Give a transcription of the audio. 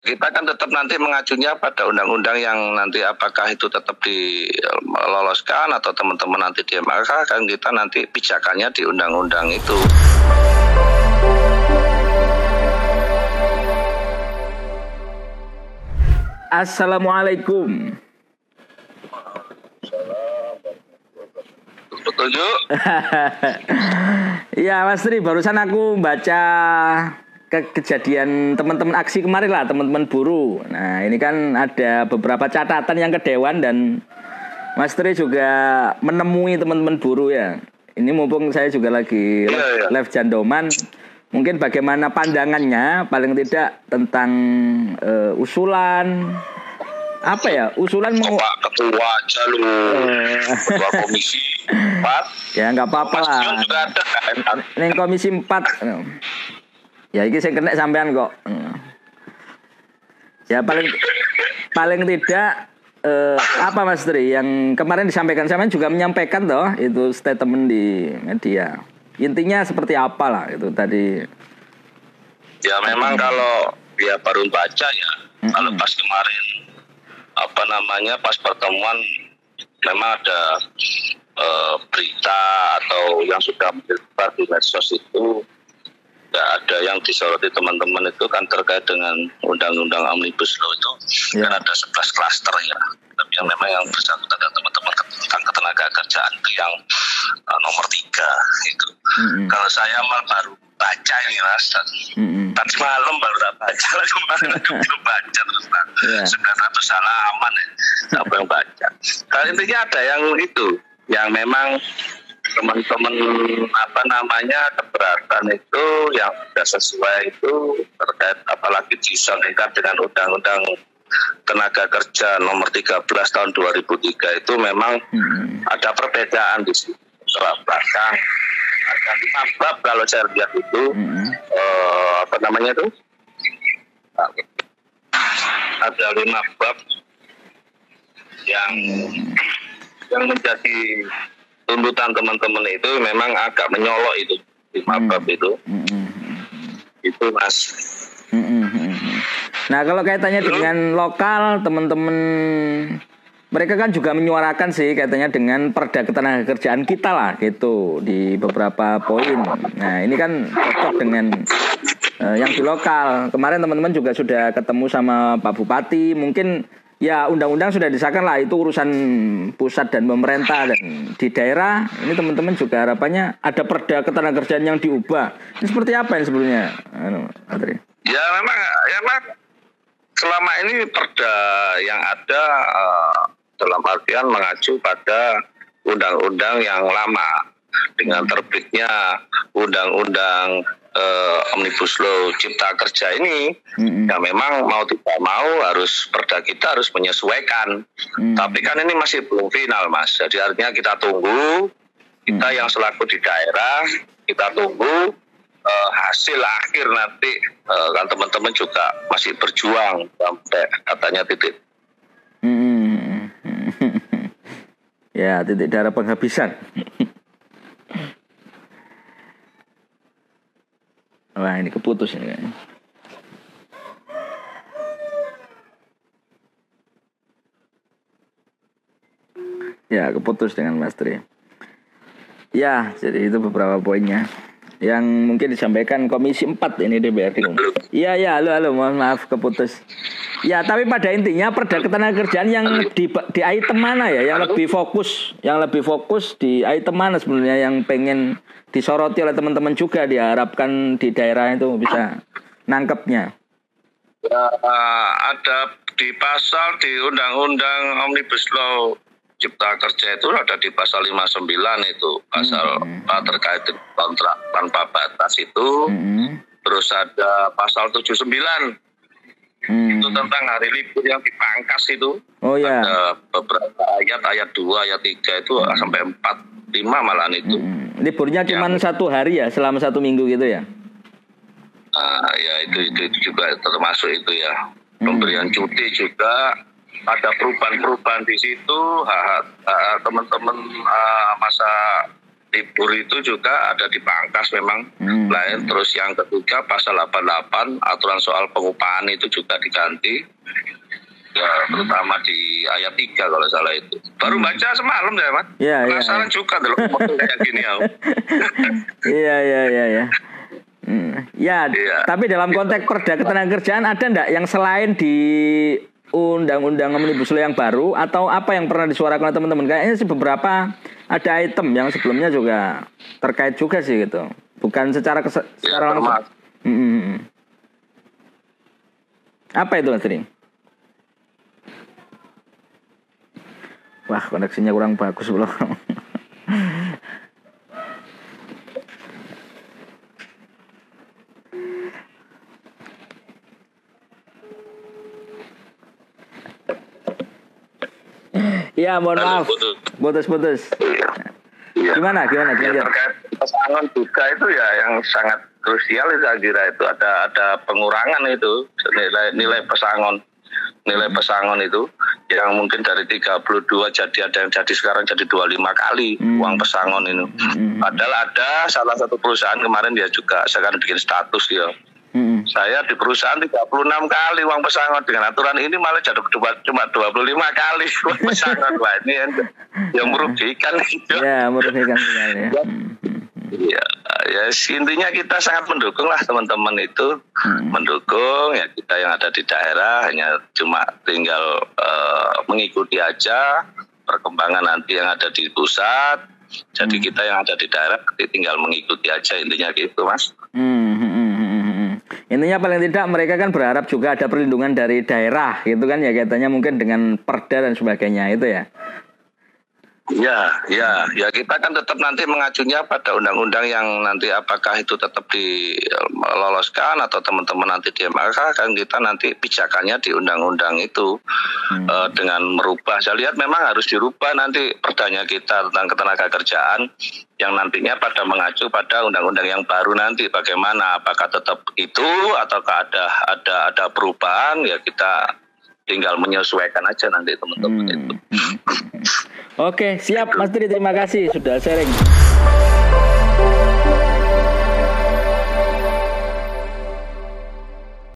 kita kan tetap nanti mengajunya pada undang-undang yang nanti apakah itu tetap diloloskan atau teman-teman nanti dia maka kan kita nanti pijakannya di undang-undang itu. Assalamualaikum. Setuju? ya Mas Tri, barusan aku baca ke kejadian teman-teman aksi kemarin lah teman-teman buruh. Nah ini kan ada beberapa catatan yang ke Dewan dan Mas Tri juga menemui teman-teman buruh ya. Ini mumpung saya juga lagi ya, ya. live jandoman, mungkin bagaimana pandangannya paling tidak tentang uh, usulan apa ya usulan mau Bapak ketua aja lu ketua komisi 4 ya nggak apa-apa lah ini komisi 4 Ya ini saya kena sampean kok. Ya paling paling tidak eh, apa Mas Tri yang kemarin disampaikan sampean juga menyampaikan toh itu statement di media. Intinya seperti apa lah itu tadi. Ya memang hmm. kalau dia baru baca ya. Hmm. Kalau pas kemarin apa namanya pas pertemuan memang ada uh, berita atau yang sudah menyebar di medsos itu nggak ada yang disoroti teman-teman itu kan terkait dengan undang-undang omnibus law itu ya. kan ada 11 klaster ya tapi yang memang yang bersangkutan dan teman-teman tentang ketenaga kerjaan itu yang uh, nomor tiga itu mm-hmm. kalau saya mal baru baca ini mas mm-hmm. tadi malam baru baca kemarin belum baca terus yeah. sudah satu salah aman ya apa yang baca kalau intinya ada yang itu yang memang teman-teman apa namanya keberatan itu yang sudah sesuai itu terkait apalagi disandingkan dengan undang-undang tenaga kerja nomor 13 tahun 2003 itu memang hmm. ada perbedaan di situ belakang ada lima bab kalau saya lihat itu hmm. uh, apa namanya itu ada lima bab yang yang menjadi tuntutan teman-teman itu memang agak menyolok itu di mabab hmm. itu. Hmm. Itu mas. Hmm. Nah kalau kaitannya hmm. dengan lokal teman-teman mereka kan juga menyuarakan sih katanya dengan perda ketenaga kerjaan kita lah gitu di beberapa poin. Nah ini kan cocok dengan uh, yang di lokal. Kemarin teman-teman juga sudah ketemu sama Pak Bupati. Mungkin ya undang-undang sudah disahkan lah. Itu urusan pusat dan pemerintah dan di daerah. Ini teman-teman juga harapannya ada perda ketenagakerjaan yang diubah. Ini seperti apa yang sebelumnya anu, ya memang ya memang selama ini perda yang ada uh, dalam artian mengacu pada undang-undang yang lama dengan terbitnya undang-undang uh, omnibus law cipta kerja ini mm-hmm. ya memang mau tidak mau harus perda kita harus menyesuaikan mm-hmm. tapi kan ini masih belum final mas jadi artinya kita tunggu kita mm-hmm. yang selaku di daerah kita tunggu uh, hasil akhir nanti uh, kan teman-teman juga masih berjuang sampai katanya titik mm-hmm. ya titik darah penghabisan Wah ini keputus ini kayaknya. Ya keputus dengan Mas Tri. Ya jadi itu beberapa poinnya yang mungkin disampaikan Komisi 4 ini DPRD. Iya ya halo halo mohon maaf keputus. Ya tapi pada intinya perda ketenagakerjaan yang di di item mana ya yang lebih fokus yang lebih fokus di item mana sebenarnya yang pengen disoroti oleh teman-teman juga diharapkan di daerah itu bisa nangkepnya. Ya, ada di pasal di Undang-Undang Omnibus Law Cipta Kerja itu ada di pasal 59 itu pasal hmm. terkait kontrak tanpa batas itu. Hmm. Terus ada pasal 79 hmm. itu tentang hari libur yang dipangkas itu. Oh ya. Ada beberapa ayat ayat 2 ayat 3 itu hmm. sampai 4 5 malahan itu. Hmm. Liburnya cuma satu hari ya selama satu minggu gitu ya. Ah ya itu itu, itu juga termasuk itu ya. Pemberian hmm. cuti juga ada perubahan-perubahan di situ teman-teman uh, masa libur itu juga ada dipangkas memang Hmm. lain terus yang ketiga pasal 88 aturan soal pengupahan itu juga diganti ya terutama di ayat 3 kalau salah itu baru baca semalam ya mas Iya, iya, penasaran iya. juga dulu kayak gini ya Iya iya iya ya. Hmm. Ya, Iya. tapi dalam konteks perda ketenagakerjaan ada enggak yang selain di undang-undang omnibus law yang baru atau apa yang pernah disuarakan oleh teman-teman? Kayaknya sih beberapa ada item yang sebelumnya juga terkait juga sih gitu. Bukan secara kese- ya secara langsung. termasuk Hmm. Apa itu Mas? Wah, koneksinya kurang bagus loh. Iya, mohon Halo, maaf. putus. Putus-putus. Iya. Gimana? Gimana? Ya, terkait pesangon juga itu ya yang sangat krusial itu saya kira itu ada ada pengurangan itu nilai nilai pesangon nilai pesangon itu yang mungkin dari 32 jadi ada yang jadi sekarang jadi 25 kali Hmm. uang pesangon ini. Hmm. Padahal ada salah satu perusahaan kemarin dia juga sekarang bikin status dia. Hmm. Saya di perusahaan 36 kali uang pesangon dengan aturan ini malah jadi dua- cuma 25 kali uang pesangon. Wah ini yang, yang merugikan itu. Ya, merugikan sekali ya. Ya, ya intinya kita sangat mendukung lah teman-teman itu Hmm. mendukung ya kita yang ada di daerah hanya cuma tinggal eh, mengikuti aja perkembangan nanti yang ada di pusat. Jadi Hmm. kita yang ada di daerah tinggal mengikuti aja intinya gitu mas. Hmm, hmm, hmm, hmm, hmm. Intinya paling tidak mereka kan berharap juga ada perlindungan dari daerah gitu kan ya katanya mungkin dengan perda dan sebagainya itu ya. Ya, ya, ya kita kan tetap nanti mengacunya pada undang-undang yang nanti apakah itu tetap diloloskan atau teman-teman nanti di MK kan kita nanti pijakannya di undang-undang itu Hmm. eh, dengan merubah. Saya lihat memang harus dirubah nanti perdanya kita tentang ketenaga kerjaan yang nantinya pada mengacu pada undang-undang yang baru nanti bagaimana apakah tetap itu ataukah ada ada ada perubahan ya kita tinggal menyesuaikan aja nanti teman-teman itu. Hmm, hmm, hmm. Oke, siap Mas Tri, terima kasih sudah sharing.